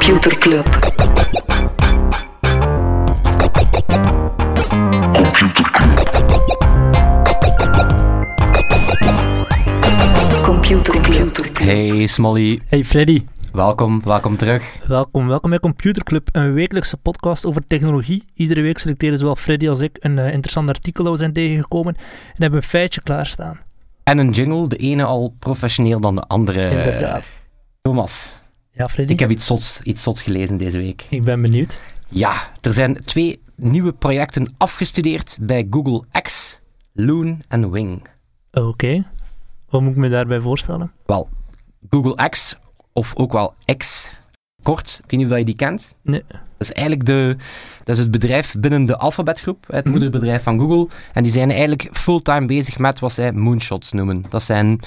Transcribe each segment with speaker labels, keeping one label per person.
Speaker 1: Computer Club. Computer Club.
Speaker 2: Hey Smolly,
Speaker 3: Hey Freddy,
Speaker 2: welkom, welkom terug.
Speaker 3: welkom. Welkom bij Computer Club, een wekelijkse podcast over technologie. Iedere week selecteren zowel Freddy als ik een eh, interessant artikel dat we zijn tegengekomen en hebben een feitje klaarstaan.
Speaker 2: En een jingle, de ene al professioneel dan de andere.
Speaker 3: Inderdaad.
Speaker 2: Thomas,
Speaker 3: Ja, Freddy,
Speaker 2: ik heb iets zots, iets zots gelezen deze week.
Speaker 3: ik ben benieuwd.
Speaker 2: Ja, er zijn twee nieuwe projecten afgestudeerd bij Google X, Loon en Wing.
Speaker 3: Oké, wat moet ik me daarbij voorstellen?
Speaker 2: Wel, Google X, of ook wel X, kort, ik weet niet of je die kent.
Speaker 3: Nee.
Speaker 2: Dat is eigenlijk de, dat is het bedrijf binnen de Alphabetgroep, het
Speaker 3: Mhm.
Speaker 2: moederbedrijf van Google. En die zijn eigenlijk fulltime bezig met wat zij moonshots noemen. Dat zijn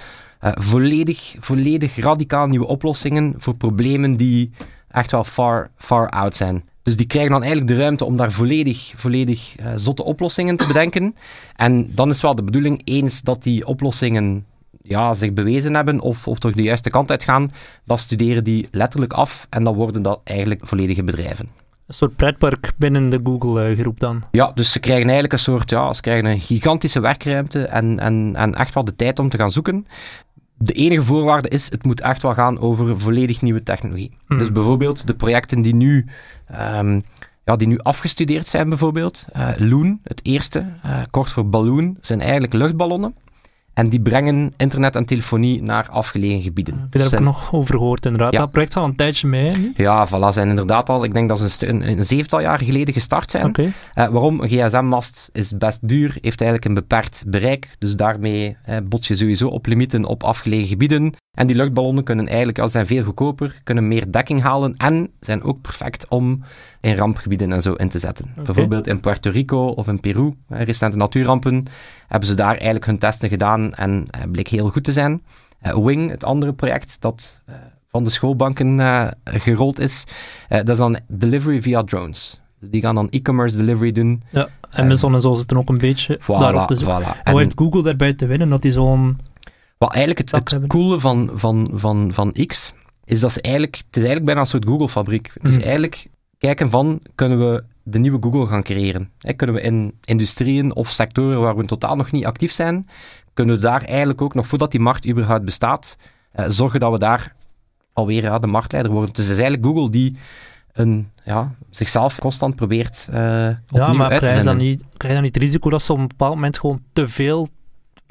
Speaker 2: eh, volledig, volledig radicaal nieuwe oplossingen voor problemen die echt wel far, far out zijn. Dus die krijgen dan eigenlijk de ruimte om daar volledig, volledig eh, zotte oplossingen te bedenken. En dan is wel de bedoeling, eens dat die oplossingen ja, zich bewezen hebben of, of toch de juiste kant uitgaan, dan studeren die letterlijk af en dan worden dat eigenlijk volledige bedrijven.
Speaker 3: Een soort pretpark binnen de Google-groep dan.
Speaker 2: Ja, dus ze krijgen eigenlijk een soort, ja, ze krijgen een gigantische werkruimte en, en, en echt wel de tijd om te gaan zoeken. De enige voorwaarde is, het moet echt wel gaan over volledig nieuwe technologie.
Speaker 3: Hmm.
Speaker 2: Dus bijvoorbeeld de projecten die nu, ehm, ja, die nu afgestudeerd zijn bijvoorbeeld. eh Loon, het eerste, eh, kort voor balloon, zijn eigenlijk luchtballonnen. En die brengen internet en telefonie naar afgelegen gebieden.
Speaker 3: Heb je daar ook nog over gehoord inderdaad?
Speaker 2: Ja.
Speaker 3: Dat project gaat al een tijdje mee, hè?
Speaker 2: Ja, voilà, zijn inderdaad al, ik denk dat ze een, een, een zevental jaar geleden gestart zijn. Eh, waarom? Een gsm-mast is best duur, heeft eigenlijk een beperkt bereik. Dus daarmee eh, bot je sowieso op limieten op afgelegen gebieden. En die luchtballonnen kunnen eigenlijk, als zijn veel goedkoper, kunnen meer dekking halen en zijn ook perfect om in rampgebieden en zo in te zetten. Bijvoorbeeld in Puerto Rico of in Peru, recente natuurrampen, hebben ze daar eigenlijk hun testen gedaan en eh, bleek heel goed te zijn. Eh, Wing, het andere project dat eh, van de schoolbanken gerold is, dat is dan delivery via drones. Dus die gaan dan e-commerce delivery doen.
Speaker 3: ja. Amazon en zo zitten ook een beetje
Speaker 2: Voilà,
Speaker 3: daarop
Speaker 2: voilà.
Speaker 3: Hoe
Speaker 2: En
Speaker 3: heeft Google daarbij te winnen dat die zo'n...
Speaker 2: wat eigenlijk het, coole van, van, van, van X is dat ze eigenlijk, het is eigenlijk bijna een soort Google-fabriek. Het is
Speaker 3: Mm.
Speaker 2: eigenlijk kijken van, kunnen we de nieuwe Google gaan creëren? Kunnen we in industrieën of sectoren waar we totaal nog niet actief zijn, kunnen we daar eigenlijk ook, nog voordat die markt überhaupt bestaat, eh, zorgen dat we daar alweer ja, de marktleider worden. Dus het is eigenlijk Google die een, ja, zichzelf constant probeert
Speaker 3: Ja,
Speaker 2: opnieuw
Speaker 3: maar
Speaker 2: uit te vinden.
Speaker 3: niet, krijg je dan niet het risico dat ze op een bepaald moment gewoon te veel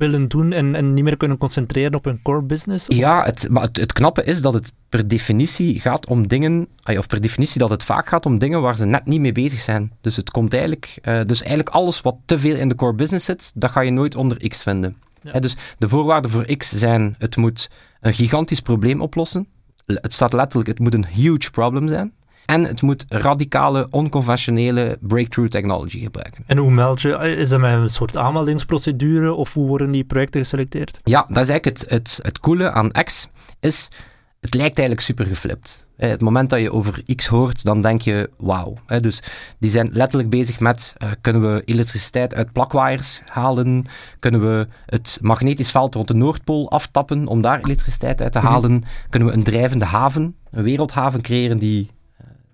Speaker 3: willen doen en, en niet meer kunnen concentreren op hun core business? Of-
Speaker 2: Ja, het, maar het, het knappe is dat het per definitie gaat om dingen, of per definitie dat het vaak gaat om dingen waar ze net niet mee bezig zijn. Dus het komt eigenlijk, eh, dus eigenlijk alles wat te veel in de core business zit, dat ga je nooit onder X vinden.
Speaker 3: Ja.
Speaker 2: Dus de voorwaarden voor X zijn, het moet een gigantisch probleem oplossen. Het staat letterlijk, het moet een huge problem zijn. En het moet radicale, onconventionele breakthrough technology gebruiken.
Speaker 3: En hoe meld je? Is dat met een soort aanmeldingsprocedure of hoe worden die projecten geselecteerd?
Speaker 2: Ja, dat is eigenlijk het, het, het coole aan X, is het lijkt eigenlijk super geflipt. Het moment dat je over X hoort, dan denk je, wauw. Dus die zijn letterlijk bezig met, eh, kunnen we elektriciteit uit plakwaaiers halen? Kunnen we het magnetisch veld rond de Noordpool aftappen om daar elektriciteit uit te
Speaker 3: Mhm.
Speaker 2: halen? Kunnen we een drijvende haven, een wereldhaven creëren die,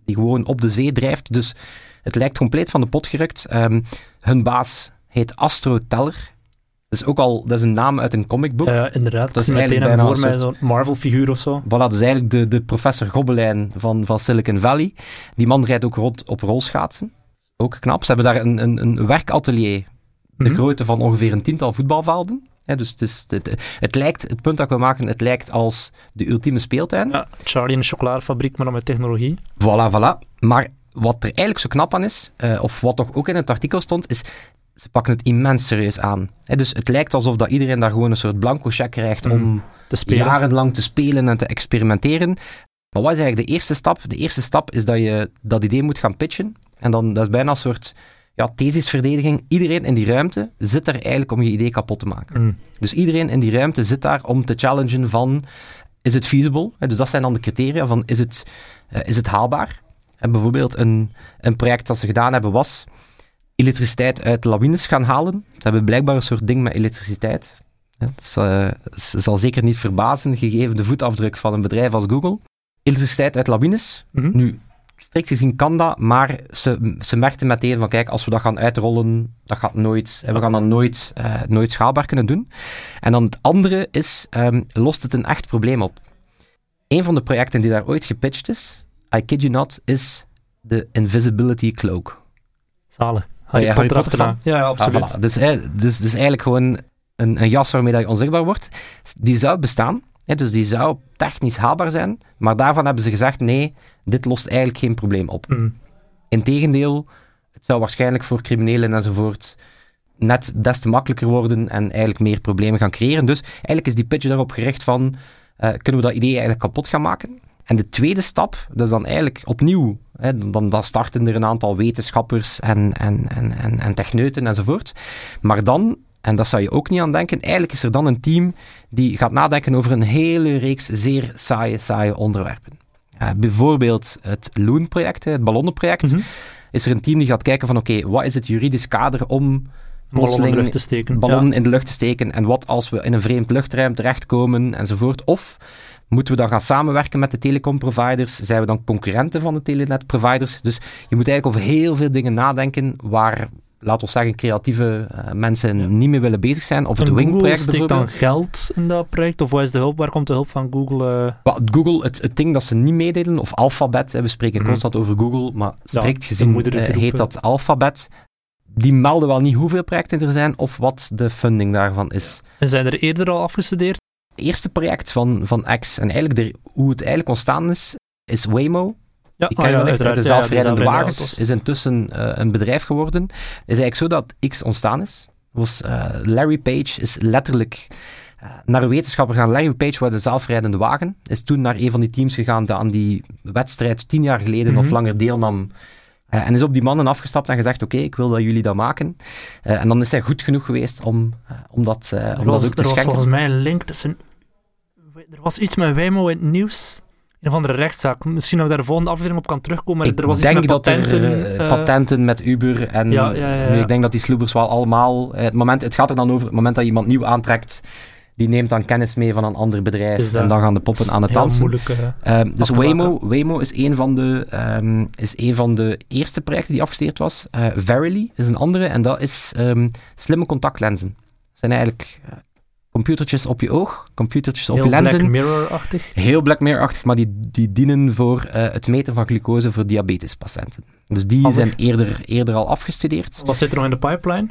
Speaker 2: die gewoon op de zee drijft? Dus het lijkt compleet van de pot gerukt. Ehm, hun baas heet Astro Teller. Dat is ook al, dat is een naam uit een comicboek.
Speaker 3: Ja, inderdaad.
Speaker 2: Dat is
Speaker 3: Meteen
Speaker 2: bijna
Speaker 3: voor mij zo'n Marvel-figuur of zo.
Speaker 2: Voilà, dat is eigenlijk de, de professor Gobbelijn van, van Silicon Valley. Die man rijdt ook rond op rolschaatsen. Ook knap. Ze hebben daar een, een, een werkatelier, de
Speaker 3: Mhm.
Speaker 2: grootte van ongeveer een tiental voetbalvelden. Ja, dus het, is, het, het lijkt, het punt dat ik wil maken, het lijkt als de ultieme speeltuin.
Speaker 3: Ja, Charlie in een chocoladefabriek, maar dan met technologie.
Speaker 2: Voilà, voilà. Maar wat er eigenlijk zo knap aan is, eh, of wat toch ook in het artikel stond, is ze pakken het immens serieus aan. Dus het lijkt alsof dat iedereen daar gewoon een soort blanco check krijgt
Speaker 3: Mhm.
Speaker 2: om
Speaker 3: Te
Speaker 2: jarenlang te spelen en te experimenteren. Maar wat is eigenlijk de eerste stap? De eerste stap is dat je dat idee moet gaan pitchen. En dan, dat is bijna een soort ja, thesisverdediging. Iedereen in die ruimte zit daar eigenlijk om je idee kapot te maken.
Speaker 3: Mm.
Speaker 2: Dus iedereen in die ruimte zit daar om te challengen van, is het feasible? Dus dat zijn dan de criteria van, is het, eh, is het haalbaar? En bijvoorbeeld een, een project dat ze gedaan hebben was elektriciteit uit lawines gaan halen. Ze hebben blijkbaar een soort ding met elektriciteit. Het is, eh, zal zeker niet verbazen, gegeven de voetafdruk van een bedrijf als Google. elektriciteit uit lawines.
Speaker 3: Mhm.
Speaker 2: Nu, strikt gezien kan dat, maar ze, ze merkten meteen van kijk, als we dat gaan uitrollen, dat gaat nooit, we gaan dat nooit, eh, nooit schaalbaar kunnen doen. En dan het andere is, ehm, lost het een echt probleem op? Een van de projecten die daar ooit gepitcht is, I kid you not, is de Invisibility Cloak.
Speaker 3: Zalen. Harry
Speaker 2: ja,
Speaker 3: Potter
Speaker 2: Potter
Speaker 3: achterna. Ja, ja,
Speaker 2: Ah,
Speaker 3: absoluut.
Speaker 2: voilà. dus, dus, dus eigenlijk gewoon een, een jas waarmee dat je onzichtbaar wordt. Die zou bestaan, dus die zou technisch haalbaar zijn, maar daarvan hebben ze gezegd, nee, dit lost eigenlijk geen probleem op.
Speaker 3: Mhm.
Speaker 2: Integendeel, het zou waarschijnlijk voor criminelen enzovoort net des te makkelijker worden en eigenlijk meer problemen gaan creëren. Dus eigenlijk is die pitch daarop gericht van, eh, kunnen we dat idee eigenlijk kapot gaan maken? En de tweede stap, dat is dan eigenlijk opnieuw, hè, dan, dan starten er een aantal wetenschappers en, en, en, en, en techneuten enzovoort. Maar dan, en dat zou je ook niet aan denken, eigenlijk is er dan een team die gaat nadenken over een hele reeks zeer saaie, saaie onderwerpen. Eh, bijvoorbeeld het Loon-project, het ballonnenproject
Speaker 3: Mhm.
Speaker 2: is er een team die gaat kijken van oké, wat is het juridisch kader om
Speaker 3: Ballon in de lucht te steken.
Speaker 2: ballon
Speaker 3: Ja.
Speaker 2: in de lucht te steken en wat als we in een vreemd luchtruim terechtkomen enzovoort. Of moeten we dan gaan samenwerken met de telecomproviders? Zijn we dan concurrenten van de telenetproviders? Dus je moet eigenlijk over heel veel dingen nadenken waar, laten we zeggen, creatieve eh, mensen
Speaker 3: Ja.
Speaker 2: niet mee willen bezig zijn. Of het
Speaker 3: En
Speaker 2: Wing-project
Speaker 3: steekt dan
Speaker 2: bijvoorbeeld.
Speaker 3: geld in dat project? Of waar is de hulp? Waar komt de hulp van Google? eh?
Speaker 2: Google, het, het ding dat ze niet meedelen, of Alphabet, hè, we spreken
Speaker 3: Mhm.
Speaker 2: constant over Google, maar strikt gezien eh, heet dat Alphabet. Die melden wel niet hoeveel projecten er zijn of wat de funding daarvan is.
Speaker 3: En zijn er eerder al afgestudeerd?
Speaker 2: Het eerste project van, van X, en eigenlijk de, hoe het eigenlijk ontstaan is, is Waymo.
Speaker 3: Ja, ah,
Speaker 2: kennen
Speaker 3: ja,
Speaker 2: de
Speaker 3: uiteraard. Ja, die
Speaker 2: zelfrijdende wagens. Is intussen eh, een bedrijf geworden. Het is eigenlijk zo dat X ontstaan is. Was, eh, Larry Page is letterlijk eh, naar een wetenschapper gaan. Larry Page was de zelfrijdende wagen. Is toen naar een van die teams gegaan dat aan die wedstrijd tien jaar geleden
Speaker 3: Mhm.
Speaker 2: of langer deelnam. En is op die mannen afgestapt en gezegd: Oké, ik wil dat jullie dat maken. En dan is hij goed genoeg geweest om, om dat, om
Speaker 3: was,
Speaker 2: dat ook te
Speaker 3: er was
Speaker 2: schenken.
Speaker 3: volgens mij een link tussen... Er was iets met Waymo in het nieuws. Een of andere rechtszaak. Misschien dat ik daar de volgende aflevering op kan terugkomen.
Speaker 2: Ik
Speaker 3: er was
Speaker 2: denk
Speaker 3: iets met
Speaker 2: dat
Speaker 3: patenten.
Speaker 2: er eh,
Speaker 3: eh,
Speaker 2: patenten met Uber en
Speaker 3: Ja, ja, ja, ja.
Speaker 2: nu, ik denk dat die sloebers wel allemaal. eh, Het, moment, het gaat er dan over het moment dat iemand nieuw aantrekt, die neemt dan kennis mee van een ander bedrijf
Speaker 3: Dus
Speaker 2: en dan gaan de poppen aan het dansen.
Speaker 3: moeilijk. eh.
Speaker 2: Ehm, dus Waymo, Waymo is, een van de, ehm, is een van de eerste projecten die afgestudeerd was. Verily is een andere en dat is ehm, slimme contactlenzen. Dat zijn eigenlijk computertjes op je oog, computertjes op je lenzen.
Speaker 3: Black Mirror-achtig.
Speaker 2: Heel Black Mirror-achtig, maar die, die dienen voor eh, het meten van glucose voor diabetespatiënten. Dus die zijn eerder, eerder al afgestudeerd.
Speaker 3: Wat zit er nog in de pipeline?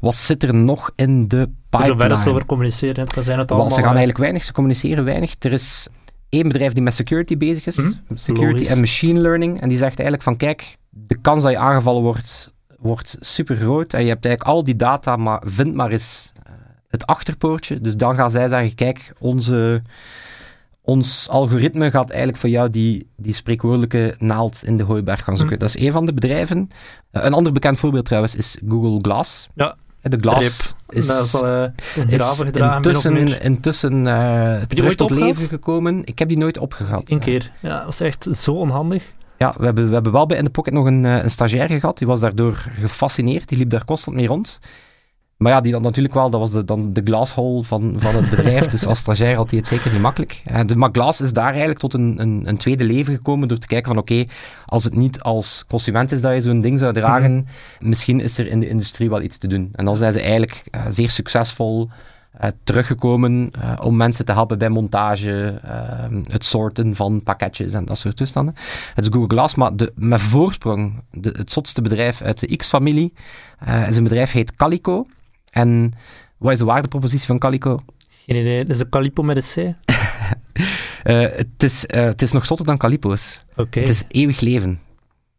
Speaker 2: Wat zit er nog in de
Speaker 3: Voor zover dat ze
Speaker 2: pipeline?
Speaker 3: over communiceren. Het zijn het allemaal...
Speaker 2: ze gaan
Speaker 3: eh,
Speaker 2: eigenlijk weinig, ze communiceren weinig. Er is één bedrijf die met security bezig is,
Speaker 3: Mhm,
Speaker 2: security
Speaker 3: logisch.
Speaker 2: en machine learning, en die zegt eigenlijk van kijk, de kans dat je aangevallen wordt, wordt super groot en je hebt eigenlijk al die data, maar vind maar eens het achterpoortje. Dus dan gaan zij zeggen, kijk, onze, ons algoritme gaat eigenlijk voor jou die, die spreekwoordelijke naald in de hooiberg gaan zoeken.
Speaker 3: Mhm.
Speaker 2: Dat is één van de bedrijven. Eh, een ander bekend voorbeeld trouwens is Google Glass.
Speaker 3: Ja.
Speaker 2: Eh, De Glass is,
Speaker 3: dat is een
Speaker 2: is intussen, intussen
Speaker 3: die
Speaker 2: terug tot
Speaker 3: opgehaald?
Speaker 2: leven gekomen. Ik heb die nooit opgehaald.
Speaker 3: Eén keer. Ja, dat was echt zo onhandig.
Speaker 2: Ja, we hebben, we hebben wel bij In The Pocket nog een, een stagiair gehad. Die was daardoor gefascineerd. Die liep daar constant mee rond. Maar ja, die dan natuurlijk wel, dat was de, dan de glashole van, van het bedrijf. dus als stagiair had hij het zeker niet makkelijk. En de, maar Glass is daar eigenlijk tot een, een, een tweede leven gekomen door te kijken van oké, als het niet als consument is dat je zo'n ding zou dragen, misschien is er in de industrie wel iets te doen. En dan zijn ze eigenlijk eh, zeer succesvol eh, teruggekomen eh, om mensen te helpen bij montage, het sorten van pakketjes en dat soort toestanden. Het is Google Glass, maar de, met voorsprong, de, het zotste bedrijf uit de X-familie, is een bedrijf heet Calico. En wat is de waardepropositie van Calico?
Speaker 3: Geen idee. Dat is een calipo met een C.
Speaker 2: Eh, het, is, eh, het is nog zotter dan Calipo's.
Speaker 3: Oké.
Speaker 2: Het is eeuwig leven.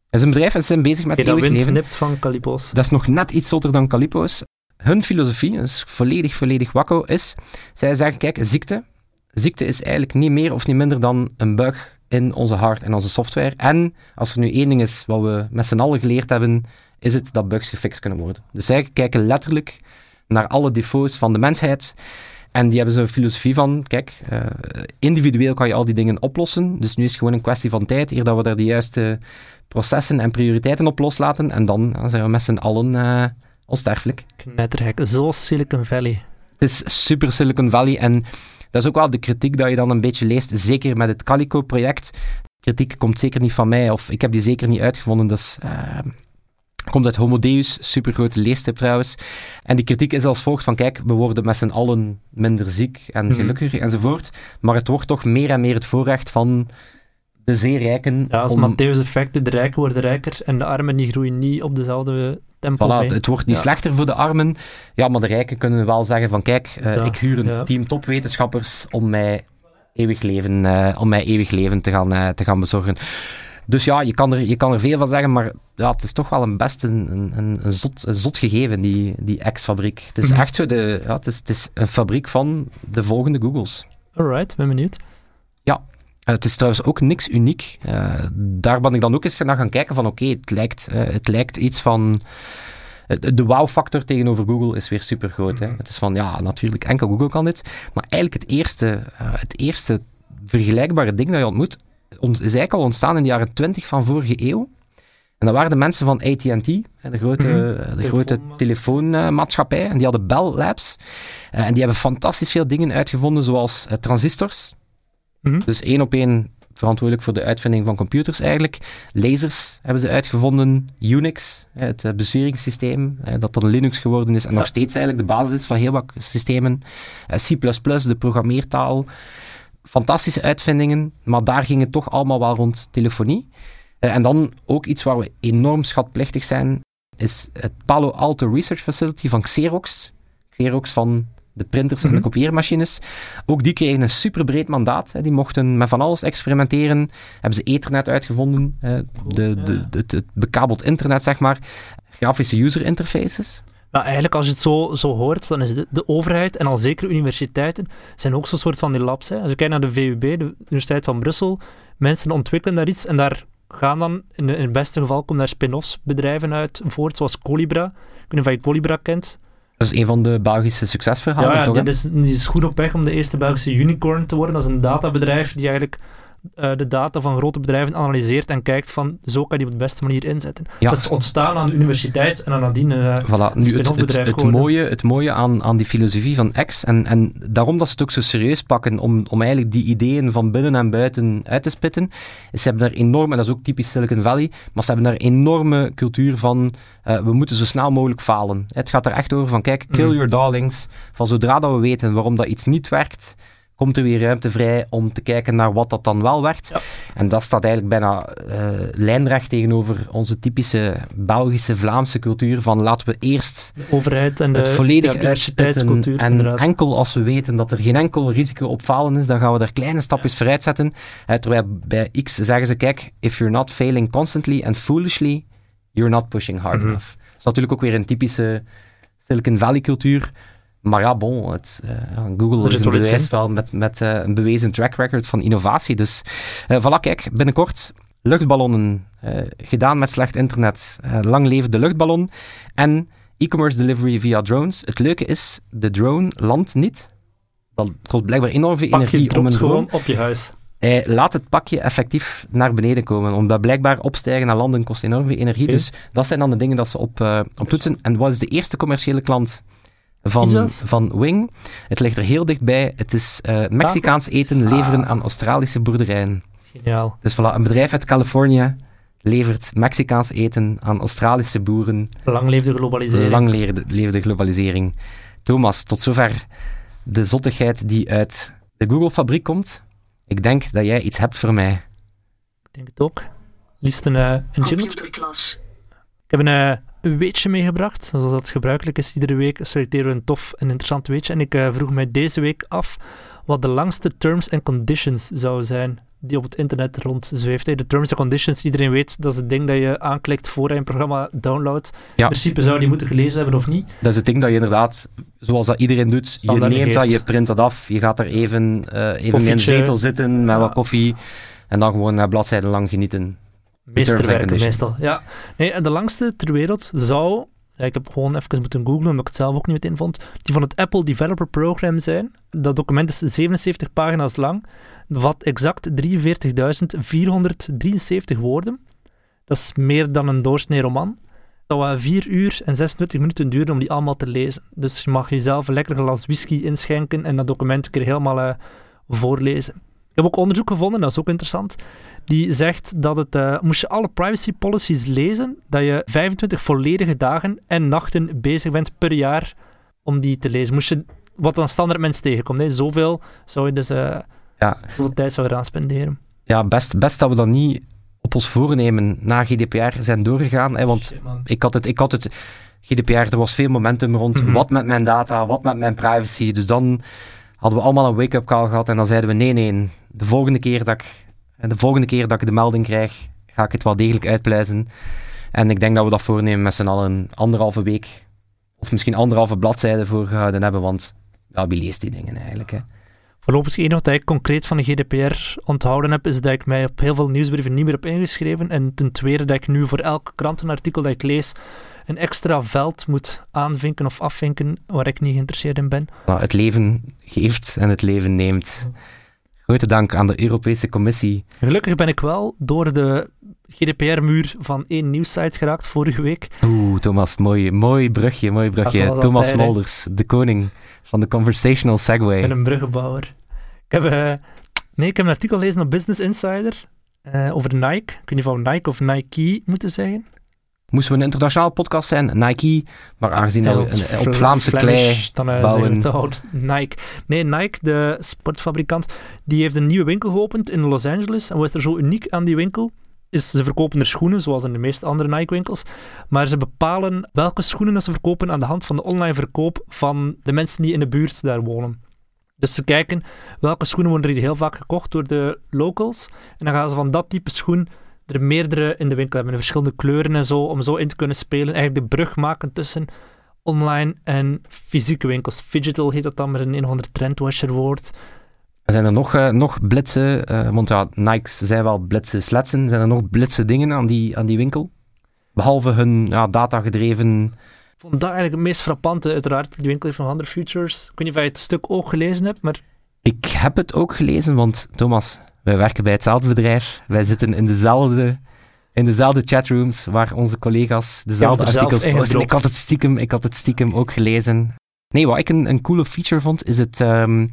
Speaker 2: Het is een bedrijf en ze zijn bezig met
Speaker 3: dat
Speaker 2: eeuwig leven.
Speaker 3: nipt van calipo's.
Speaker 2: Dat is nog net iets zotter dan Calipo's. Hun filosofie, is volledig, volledig wakko, is... Zij zeggen, kijk, ziekte... Ziekte is eigenlijk niet meer of niet minder dan een bug in onze hard en onze software. En als er nu één ding is wat we met z'n allen geleerd hebben, is het dat bugs gefixt kunnen worden. Dus zij kijken letterlijk naar alle defo's van de mensheid. En die hebben zo'n filosofie van, kijk, eh, individueel kan je al die dingen oplossen. Dus nu is het gewoon een kwestie van tijd, eer dat we daar de juiste processen en prioriteiten op loslaten. En dan zijn we met z'n allen eh, onsterfelijk.
Speaker 3: Knettergek. Zoals Silicon Valley.
Speaker 2: Het is super Silicon Valley en Dat is ook wel de kritiek dat je dan een beetje leest, zeker met het Calico-project. Kritiek komt zeker niet van mij, of ik heb die zeker niet uitgevonden. Dus uh, komt uit Homo Deus, supergrote leestip trouwens. En die kritiek is als volgt van, kijk, we worden met z'n allen minder ziek en
Speaker 3: Mhm.
Speaker 2: gelukkiger enzovoort. Maar het wordt toch meer en meer het voorrecht van de zeer rijken
Speaker 3: Ja, als
Speaker 2: om...
Speaker 3: Matthäus effect, de rijken worden rijker en de armen die groeien niet op dezelfde tempo
Speaker 2: Voilà,
Speaker 3: mee.
Speaker 2: het wordt niet
Speaker 3: Ja.
Speaker 2: slechter voor de armen. Ja, maar de rijken kunnen wel zeggen van kijk,
Speaker 3: Zo,
Speaker 2: ik huur een
Speaker 3: ja.
Speaker 2: team topwetenschappers om mij eeuwig leven, eh, om mij eeuwig leven te gaan, eh, te gaan bezorgen. Dus ja, je kan, er, je kan er veel van zeggen, maar ja, het is toch wel een best een, een, een, zot, een zot gegeven, die, die X-fabriek. Het is
Speaker 3: Mhm.
Speaker 2: echt zo, de, ja, het, is, het is een fabriek van de volgende Googles.
Speaker 3: Alright, ben benieuwd.
Speaker 2: Eh, het is trouwens ook niks uniek. Eh, daar ben ik dan ook eens naar gaan kijken van oké, het, lijkt, eh, het lijkt iets van... De wow-factor tegenover Google is weer super groot.
Speaker 3: Mhm.
Speaker 2: Het is van, ja, natuurlijk, enkel Google kan dit. Maar eigenlijk het eerste, eh, het eerste vergelijkbare ding dat je ontmoet, eigenlijk al ontstaan in de jaren 20 van vorige eeuw. En dat waren de mensen van AT&T, de grote,
Speaker 3: Mhm.
Speaker 2: eh, de grote
Speaker 3: Telefoonmaatschappij.
Speaker 2: En die hadden Bell Labs. Eh, en die hebben fantastisch veel dingen uitgevonden, zoals eh, transistors.
Speaker 3: Mhm.
Speaker 2: Dus één op één verantwoordelijk voor de uitvinding van computers eigenlijk. Lasers hebben ze uitgevonden. Unix, het besturingssysteem, dat dan Linux geworden is en
Speaker 3: Ja.
Speaker 2: nog steeds eigenlijk de basis is van heel wat systemen. C++, de programmeertaal. Fantastische uitvindingen, maar daar ging het toch allemaal wel rond telefonie. Eh, en dan ook iets waar we enorm schatplichtig zijn, is het Palo Alto Research Facility van Xerox. Xerox van de printers en
Speaker 3: Mhm.
Speaker 2: de kopieermachines. Ook die kregen een superbreed mandaat. Hè. Die mochten met van alles experimenteren. Hebben ze Ethernet uitgevonden, hè. de, de, het bekabeld internet, zeg maar. Grafische user interfaces.
Speaker 3: Maar eigenlijk, als je het zo, zo hoort, dan is de, de overheid en al zeker universiteiten zijn ook zo'n soort van die labs. Hè. Als je kijkt naar de VUB, de Universiteit van Brussel, mensen ontwikkelen daar iets en daar gaan dan, in, het beste geval, komen daar spin-offs bedrijven uit voort, zoals Colibra. Ik weet niet of je Colibra kent.
Speaker 2: Dat is een van de Belgische succesverhalen,
Speaker 3: ja, ja,
Speaker 2: toch? hè?
Speaker 3: die, is, die is goed op weg om de eerste Belgische unicorn te worden. Dat is een databedrijf die eigenlijk eh, de data van grote bedrijven analyseert en kijkt van, zo kan je die op de beste manier inzetten.
Speaker 2: Ja.
Speaker 3: Dat is ontstaan aan de universiteit en dan nadien... eh,
Speaker 2: Voilà, nu het, het, het, mooie, het mooie aan, aan die filosofie van X, en, en daarom dat ze het ook zo serieus pakken, om, om eigenlijk die ideeën van binnen en buiten uit te spitten, ze hebben daar enorm, en dat is ook typisch Silicon Valley, maar ze hebben daar een enorme cultuur van, eh, we moeten zo snel mogelijk falen. Het gaat er echt over van, kijk, kill
Speaker 3: Mhm.
Speaker 2: your darlings, van zodra dat we weten waarom dat iets niet werkt, komt er weer ruimte vrij om te kijken naar wat dat dan wel.
Speaker 3: Ja.
Speaker 2: En dat staat eigenlijk bijna eh, lijnrecht tegenover onze typische Belgische, Vlaamse cultuur van laten we eerst
Speaker 3: de overheid en de
Speaker 2: het volledig
Speaker 3: ja,
Speaker 2: En
Speaker 3: inderdaad.
Speaker 2: enkel als we weten dat er geen enkel risico op falen is, dan gaan we daar kleine stapjes vooruit zetten. Eh, terwijl bij X zeggen ze, kijk, if you're not failing constantly and foolishly, you're not pushing hard
Speaker 3: Mhm.
Speaker 2: enough. Dat is natuurlijk ook weer een typische Silicon Valley cultuur. Maar ja, bon, het, eh, Google is een bewijs wel met, met eh, een bewezen track record van innovatie. Dus eh voilà, kijk, binnenkort luchtballonnen, eh, gedaan met slecht internet. Eh, lang leven de luchtballon. En e-commerce delivery via drones. Het leuke is, de drone landt niet. Dat kost blijkbaar enorm veel
Speaker 3: Pak je
Speaker 2: energie om een drone...
Speaker 3: gewoon op je huis.
Speaker 2: Hij laat het pakje effectief naar beneden komen, omdat blijkbaar opstijgen en landen kost enorm veel energie.
Speaker 3: Oké.
Speaker 2: Dus dat zijn dan de dingen dat ze op, eh, op toetsen. En wat is de eerste commerciële klant van, van Wing? Het ligt er heel dichtbij. Het is eh, Mexicaans eten leveren
Speaker 3: Ah.
Speaker 2: aan Australische boerderijen.
Speaker 3: Geniaal.
Speaker 2: Dus voilà, een bedrijf uit Californië levert Mexicaans eten aan Australische boeren.
Speaker 3: Lang leefde globalisering.
Speaker 2: Lang leefde, leefde globalisering. Thomas, tot zover de zottigheid die uit de Google-fabriek komt. Ik denk dat jij iets hebt voor mij.
Speaker 3: Ik denk het ook. Liefst een, een jingle.
Speaker 1: Computerklas.
Speaker 3: Ik heb een, eh, een weetje meegebracht. Zoals dat gebruikelijk is, iedere week selecteren we een tof en interessant weetje. En ik eh, vroeg mij deze week af wat de langste terms and conditions zouden zijn die op het internet rondzweeft. De terms and conditions, iedereen weet, dat is het ding dat je aanklikt voor je een programma downloadt. In
Speaker 2: Ja.
Speaker 3: principe zou je die moeten gelezen hebben of niet.
Speaker 2: Dat is het ding dat je inderdaad, zoals dat iedereen doet, je neemt dat, je print dat af, je gaat er even, eh, even in een zetel zitten met
Speaker 3: Ja.
Speaker 2: wat koffie en dan gewoon uh, bladzijden lang genieten.
Speaker 3: Meesterwerken meestal. Ja. Nee, en de langste ter wereld zou, ja, ik heb gewoon even moeten googlen, omdat ik het zelf ook niet meteen vond, die van het Apple Developer Program zijn. Dat document is 77 pagina's lang, bevat exact 43.473 woorden. Dat is meer dan een doorsnee roman. Dat we 4 uur en 26 minuten duren om die allemaal te lezen. Dus je mag jezelf een lekker glas whisky inschenken en dat document een keer helemaal uh, voorlezen. Ik heb ook onderzoek gevonden, dat is ook interessant. Die zegt dat het, uh, moest je alle privacy policies lezen, dat je 25 volledige dagen en nachten bezig bent per jaar om die te lezen. Moest je, wat dan standaard mensen tegenkomt, hè. zoveel zou je dus uh, ja. zoveel tijd zou eraan spenderen.
Speaker 2: Ja, best, best dat we dat niet op ons voornemen na GDPR zijn doorgegaan. Hè, want ik, had het, ik had het, GDPR, er was veel momentum rond mm -hmm. wat met mijn data, wat met mijn privacy. Dus dan hadden we allemaal een wake-up call gehad en dan zeiden we nee, nee, de volgende keer dat ik, de volgende keer dat ik de melding krijg, ga ik het wel degelijk uitpluizen. En ik denk dat we dat voornemen met z'n allen anderhalve week of misschien anderhalve bladzijde voor gehouden hebben, want ja, wie leest die dingen eigenlijk? Hè?
Speaker 3: Voorlopig het enige wat ik concreet van de GDPR onthouden heb, is dat ik mij op heel veel nieuwsbrieven niet meer heb ingeschreven. En ten tweede dat ik nu voor elk krantenartikel dat ik lees een extra veld moet aanvinken of afvinken waar ik niet geïnteresseerd in ben.
Speaker 2: Nou, het leven geeft en het leven neemt. Grote dank aan de Europese Commissie.
Speaker 3: Gelukkig ben ik wel door de GDPR-muur van één nieuwssite geraakt vorige week.
Speaker 2: Oeh, Thomas, mooi, mooi brugje, mooi brugje. Thomas Smolders, de koning van de conversational segway.
Speaker 3: Ik ben een bruggenbouwer. Ik heb, uh, nee, ik heb een artikel gelezen op Business Insider uh, over Nike. Ik weet niet of we Nike of Nike moeten zeggen.
Speaker 2: Moesten we een internationaal podcast zijn, Nike, maar aangezien ja, we een, op Vlaamse klei dan, uh, bouwen...
Speaker 3: Nike. Nee, Nike, de sportfabrikant, die heeft een nieuwe winkel geopend in Los Angeles. En wat is er zo uniek aan die winkel? Is, ze verkopen er schoenen, zoals in de meeste andere Nike-winkels, maar ze bepalen welke schoenen ze verkopen aan de hand van de online verkoop van de mensen die in de buurt daar wonen. Dus ze kijken welke schoenen worden er heel vaak gekocht door de locals. En dan gaan ze van dat type schoen er meerdere in de winkel hebben, in verschillende kleuren en zo, om zo in te kunnen spelen. Eigenlijk de brug maken tussen online en fysieke winkels. Digital heet dat dan met een een of ander trendwatcher woord.
Speaker 2: Zijn er nog, uh, nog blitse, uh, want ja, Nikes zijn wel blitse sletsen, zijn er nog blitse dingen aan die, aan die winkel? Behalve hun ja, datagedreven...
Speaker 3: Ik vond dat eigenlijk het meest frappante, uiteraard. Die winkel heeft nog andere features. Ik weet niet of je het stuk ook gelezen hebt, maar...
Speaker 2: Ik heb het ook gelezen, want Thomas, wij werken bij hetzelfde bedrijf. Wij zitten in dezelfde, in dezelfde chatrooms waar onze collega's dezelfde artikels posten. Ik had het stiekem, ik had het stiekem ook gelezen. Nee, wat ik een, een coole feature vond, is het, um,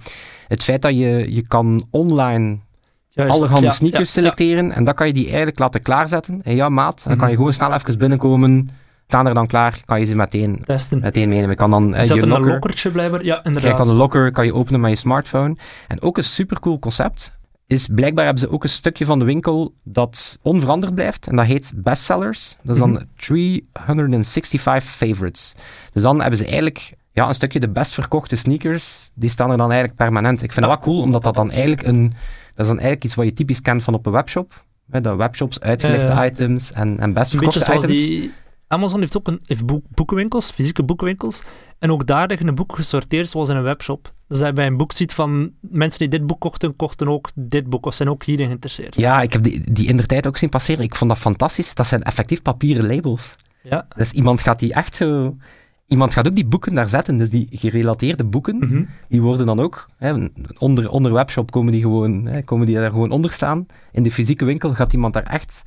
Speaker 2: het feit dat je, je kan online Juist, allerhande ja, sneakers ja, selecteren en dan kan je die eigenlijk laten klaarzetten in jouw maat. En dan kan je gewoon snel even binnenkomen, staan er dan klaar, kan je ze meteen,
Speaker 3: Testen.
Speaker 2: meteen meenemen. Je kan dan uh,
Speaker 3: je
Speaker 2: locker,
Speaker 3: een lokkertje blijven, ja inderdaad.
Speaker 2: krijg dan een locker, kan je openen met je smartphone. En ook een supercool concept is blijkbaar hebben ze ook een stukje van de winkel dat onveranderd blijft. En dat heet bestsellers. Dat is dan mm -hmm. 365 favorites. Dus dan hebben ze eigenlijk ja, een stukje de best verkochte sneakers. Die staan er dan eigenlijk permanent. Ik vind dat wel cool, omdat dat dan eigenlijk een... Dat is dan eigenlijk iets wat je typisch kent van op een webshop. Hè, de webshops, uitgelegde uh, items en, en best verkochte items. Die
Speaker 3: Amazon heeft ook een, heeft boekenwinkels, fysieke boekenwinkels. En ook daar liggen een boek gesorteerd zoals in een webshop. Dus dat je bij een boek ziet van mensen die dit boek kochten, kochten ook dit boek of zijn ook hierin geïnteresseerd.
Speaker 2: Ja, ik heb die, die in de tijd ook zien passeren. Ik vond dat fantastisch. Dat zijn effectief papieren labels.
Speaker 3: Ja.
Speaker 2: Dus iemand gaat die echt zo... Iemand gaat ook die boeken daar zetten. Dus die gerelateerde boeken, mm -hmm. die worden dan ook... Hè, onder, onder webshop komen die, gewoon, hè, komen die daar gewoon onder staan. In de fysieke winkel gaat iemand daar echt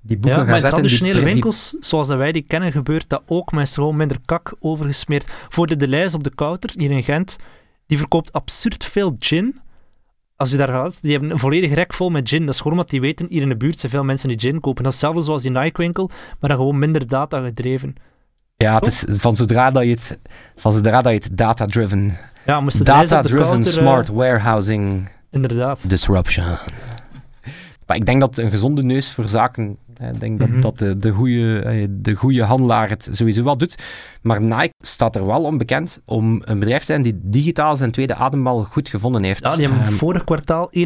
Speaker 2: die boeken
Speaker 3: ja,
Speaker 2: gaan
Speaker 3: maar
Speaker 2: zetten.
Speaker 3: in traditionele die, winkels, die... zoals dat wij die kennen, gebeurt dat ook. Maar is er gewoon minder kak overgesmeerd. Voor de Delijs op de Kouter, hier in Gent, die verkoopt absurd veel gin. Als je daar gaat, die hebben een volledig rek vol met gin. Dat is gewoon omdat die weten, hier in de buurt zijn veel mensen die gin kopen. Dat is hetzelfde zoals die Nike-winkel, maar dan gewoon minder data gedreven.
Speaker 2: Ja, het is van zodra dat je het, van zodra dat je het data-driven...
Speaker 3: Ja,
Speaker 2: Data-driven smart uh, warehousing...
Speaker 3: Inderdaad.
Speaker 2: Disruption. Maar ik denk dat een gezonde neus voor zaken ik denk dat, mm -hmm. dat de, de, goede, de goede handelaar het sowieso wel doet. Maar Nike staat er wel onbekend om een bedrijf te zijn die digitaal zijn tweede adembal goed gevonden heeft.
Speaker 3: Ja, die hebben um, vorig kwartaal 41%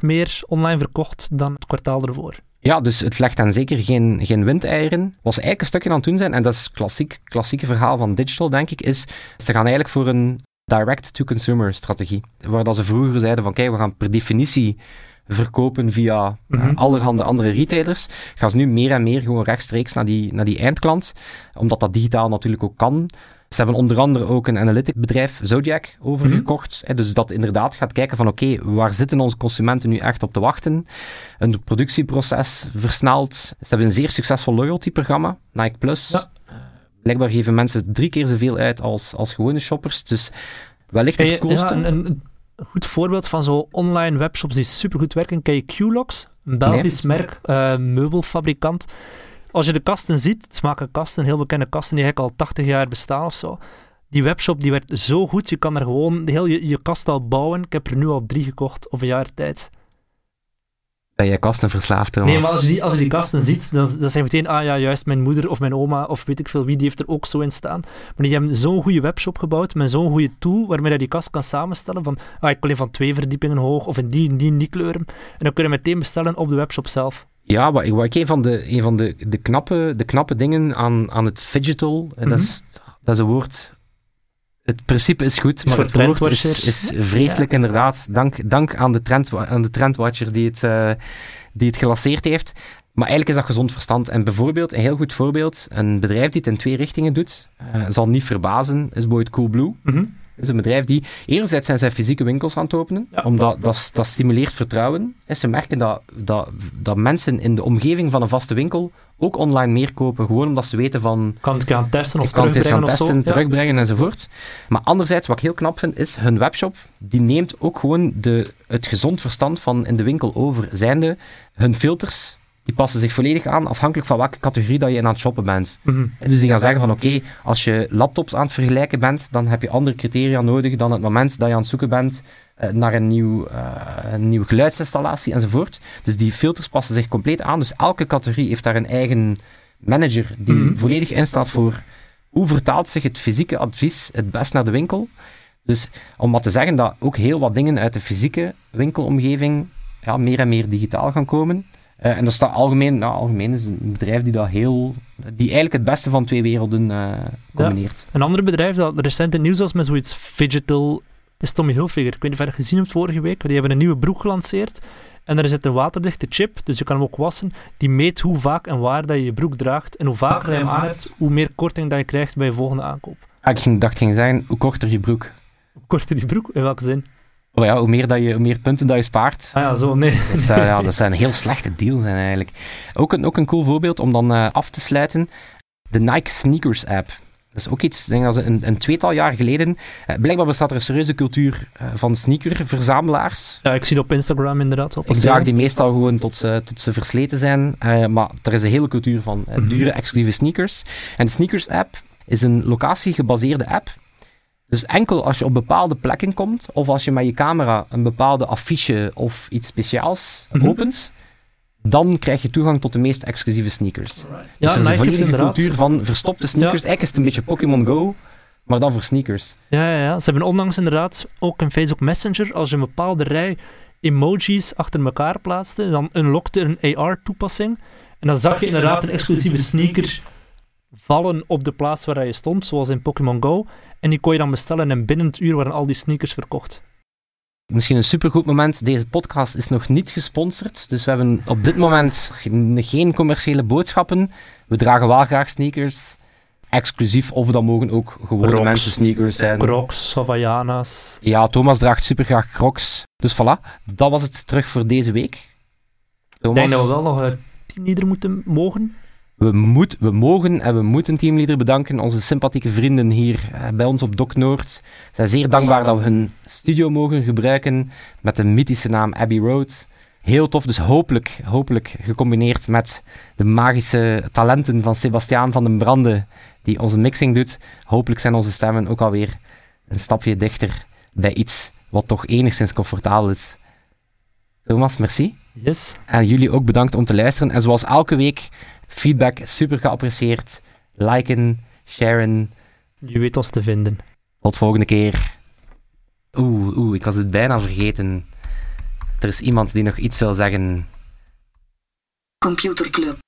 Speaker 3: meer online verkocht dan het kwartaal ervoor.
Speaker 2: Ja, dus het legt dan zeker geen, geen windeieren. Wat ze eigenlijk een stukje aan het doen zijn, en dat is klassiek klassieke verhaal van digital, denk ik, is ze gaan eigenlijk voor een direct-to-consumer strategie. Waar dat ze vroeger zeiden van, kijk, we gaan per definitie verkopen via mm -hmm. uh, allerhande andere retailers, gaan ze nu meer en meer gewoon rechtstreeks naar die, naar die eindklant, omdat dat digitaal natuurlijk ook kan. Ze hebben onder andere ook een analytic bedrijf, Zodiac, overgekocht. Mm Dus dat inderdaad gaat kijken van oké, waar zitten onze consumenten nu echt op te wachten? Een productieproces versneld. Ze hebben een zeer succesvol loyalty-programma, Nike Plus. Ja. Blijkbaar geven mensen drie keer zoveel uit als, als gewone shoppers. Dus wellicht het kosten.
Speaker 3: Ja, goed voorbeeld van zo'n online webshops die supergoed werken. Ken je Qlox? Een Belgisch merk, uh, meubelfabrikant als je de kasten ziet, het smaken kasten, heel bekende kasten die eigenlijk al 80 jaar bestaan of zo. Die webshop die werd zo goed, je kan er gewoon heel je, je kast al bouwen. Ik heb er nu al drie gekocht op een jaar tijd.
Speaker 2: Ben jij kasten verslaafd,
Speaker 3: Nee, maar als je die, als je die kasten ziet, dan, dan zeg je meteen, ah ja, juist mijn moeder of mijn oma of weet ik veel wie, die heeft er ook zo in staan. Maar die hebben zo'n goede webshop gebouwd met zo'n goede tool waarmee je die kast kan samenstellen van, ah, ik wil een van twee verdiepingen hoog of in die en die, die kleuren. En dan kun je meteen bestellen op de webshop zelf.
Speaker 2: Ja, wat, wat ik een van de, een van de, de, knappe, de knappe dingen aan, aan het digital, mm dat, is, dat is een woord het principe is goed, maar het woord is, is vreselijk inderdaad. Dank, dank aan, de trend, aan de trendwatcher die het, uh, die het gelanceerd heeft. Maar eigenlijk is dat gezond verstand. En bijvoorbeeld, een heel goed voorbeeld, een bedrijf die het in twee richtingen doet, uh, zal niet verbazen, is bijvoorbeeld Coolblue. Mm is een bedrijf die, enerzijds zijn zij fysieke winkels aan het openen, omdat dat, dat stimuleert vertrouwen. En ze merken dat, dat, dat mensen in de omgeving van een vaste winkel ook online meer kopen, gewoon omdat ze weten van...
Speaker 3: Kan het gaan testen of
Speaker 2: kan testen, of terugbrengen enzovoort. Maar anderzijds, wat ik heel knap vind, is hun webshop, die neemt ook gewoon de, het gezond verstand van in de winkel over, zijnde hun filters die passen zich volledig aan afhankelijk van welke categorie dat je in aan het shoppen bent. Mhm. Dus die gaan zeggen van oké, als je laptops aan het vergelijken bent, dan heb je andere criteria nodig dan het moment dat je aan het zoeken bent naar een, nieuw, een nieuwe geluidsinstallatie enzovoort. Dus die filters passen zich compleet aan. Dus elke categorie heeft daar een eigen manager die mm volledig instaat voor hoe vertaalt zich het fysieke advies het best naar de winkel. Dus om maar te zeggen dat ook heel wat dingen uit de fysieke winkelomgeving ja, meer en meer digitaal gaan komen. Uh, en dat staat algemeen, nou, algemeen is een bedrijf die dat heel, die eigenlijk het beste van twee werelden uh, combineert.
Speaker 3: Een ander bedrijf dat recent in nieuws was met zoiets Fidgetal is Tommy Hilfiger. Ik weet niet of je dat gezien hebt vorige week. Die hebben een nieuwe broek gelanceerd. En daar zit een waterdichte chip, dus je kan hem ook wassen. Die meet hoe vaak en waar dat je je broek draagt. En hoe vaker je hem aan hebt, hoe meer korting dat je krijgt bij je volgende aankoop.
Speaker 2: Ah, ik dacht ging zeggen, hoe korter je broek.
Speaker 3: Hoe korter je broek? In welke zin?
Speaker 2: Oh ja, hoe, meer dat je, hoe meer punten dat je spaart.
Speaker 3: Ah ja, zo, nee.
Speaker 2: Dat, uh, ja, dat zijn heel slechte deals zijn eigenlijk. Ook een, ook een cool voorbeeld om dan uh, af te sluiten. De Nike Sneakers app. Dat is ook iets, denk ik, een, een tweetal jaar geleden. Uh, blijkbaar bestaat er een serieuze cultuur van sneakerverzamelaars.
Speaker 3: Ja, ik zie het op Instagram inderdaad. Op
Speaker 2: ik draag die meestal gewoon tot ze, tot ze versleten zijn. maar er is een hele cultuur van mhm. dure, exclusieve sneakers. En de Sneakers app is een locatie-gebaseerde app dus enkel als je op bepaalde plekken komt, of als je met je camera een bepaalde affiche of iets speciaals mm opent, dan krijg je toegang tot de meest exclusieve sneakers. Dus ja, er is een volledige cultuur van verstopte sneakers. Eigenlijk is het een beetje Pokémon Go, maar dan voor sneakers.
Speaker 3: Ja, ja, ja, ze hebben onlangs inderdaad ook in Facebook Messenger, als je een bepaalde rij emojis achter elkaar plaatste, dan unlockte een AR-toepassing. En dan zag je inderdaad een exclusieve sneaker vallen op de plaats waar je stond, zoals in Pokémon Go. En die kon je dan bestellen en binnen het uur waren al die sneakers verkocht.
Speaker 2: Misschien een supergoed moment. Deze podcast is nog niet gesponsord. Dus we hebben op dit moment geen commerciële boodschappen. We dragen wel graag sneakers. Exclusief, of dat mogen ook gewone mensen sneakers zijn.
Speaker 3: Crocs, Havaianas.
Speaker 2: Ja, Thomas draagt super graag Crocs. Dus voilà, dat was het terug voor deze week.
Speaker 3: Thomas. Ik denk dat we wel nog een teamleader moeten mogen.
Speaker 2: We, moet, we mogen en we moeten teamleader bedanken. Onze sympathieke vrienden hier eh, bij ons op Doc Noord. Zijn zeer dankbaar dat we hun studio mogen gebruiken met de mythische naam Abbey Road. Heel tof, dus hopelijk, hopelijk gecombineerd met de magische talenten van Sebastiaan van den Brande, die onze mixing doet. Hopelijk zijn onze stemmen ook alweer een stapje dichter bij iets wat toch enigszins comfortabel is. Thomas, merci.
Speaker 3: Yes.
Speaker 2: En jullie ook bedankt om te luisteren. En zoals elke week Feedback super geapprecieerd. Liken, sharen.
Speaker 3: Je weet ons te vinden.
Speaker 2: Tot volgende keer. Oeh, oeh, ik was het bijna vergeten. Er is iemand die nog iets wil zeggen. Computerclub.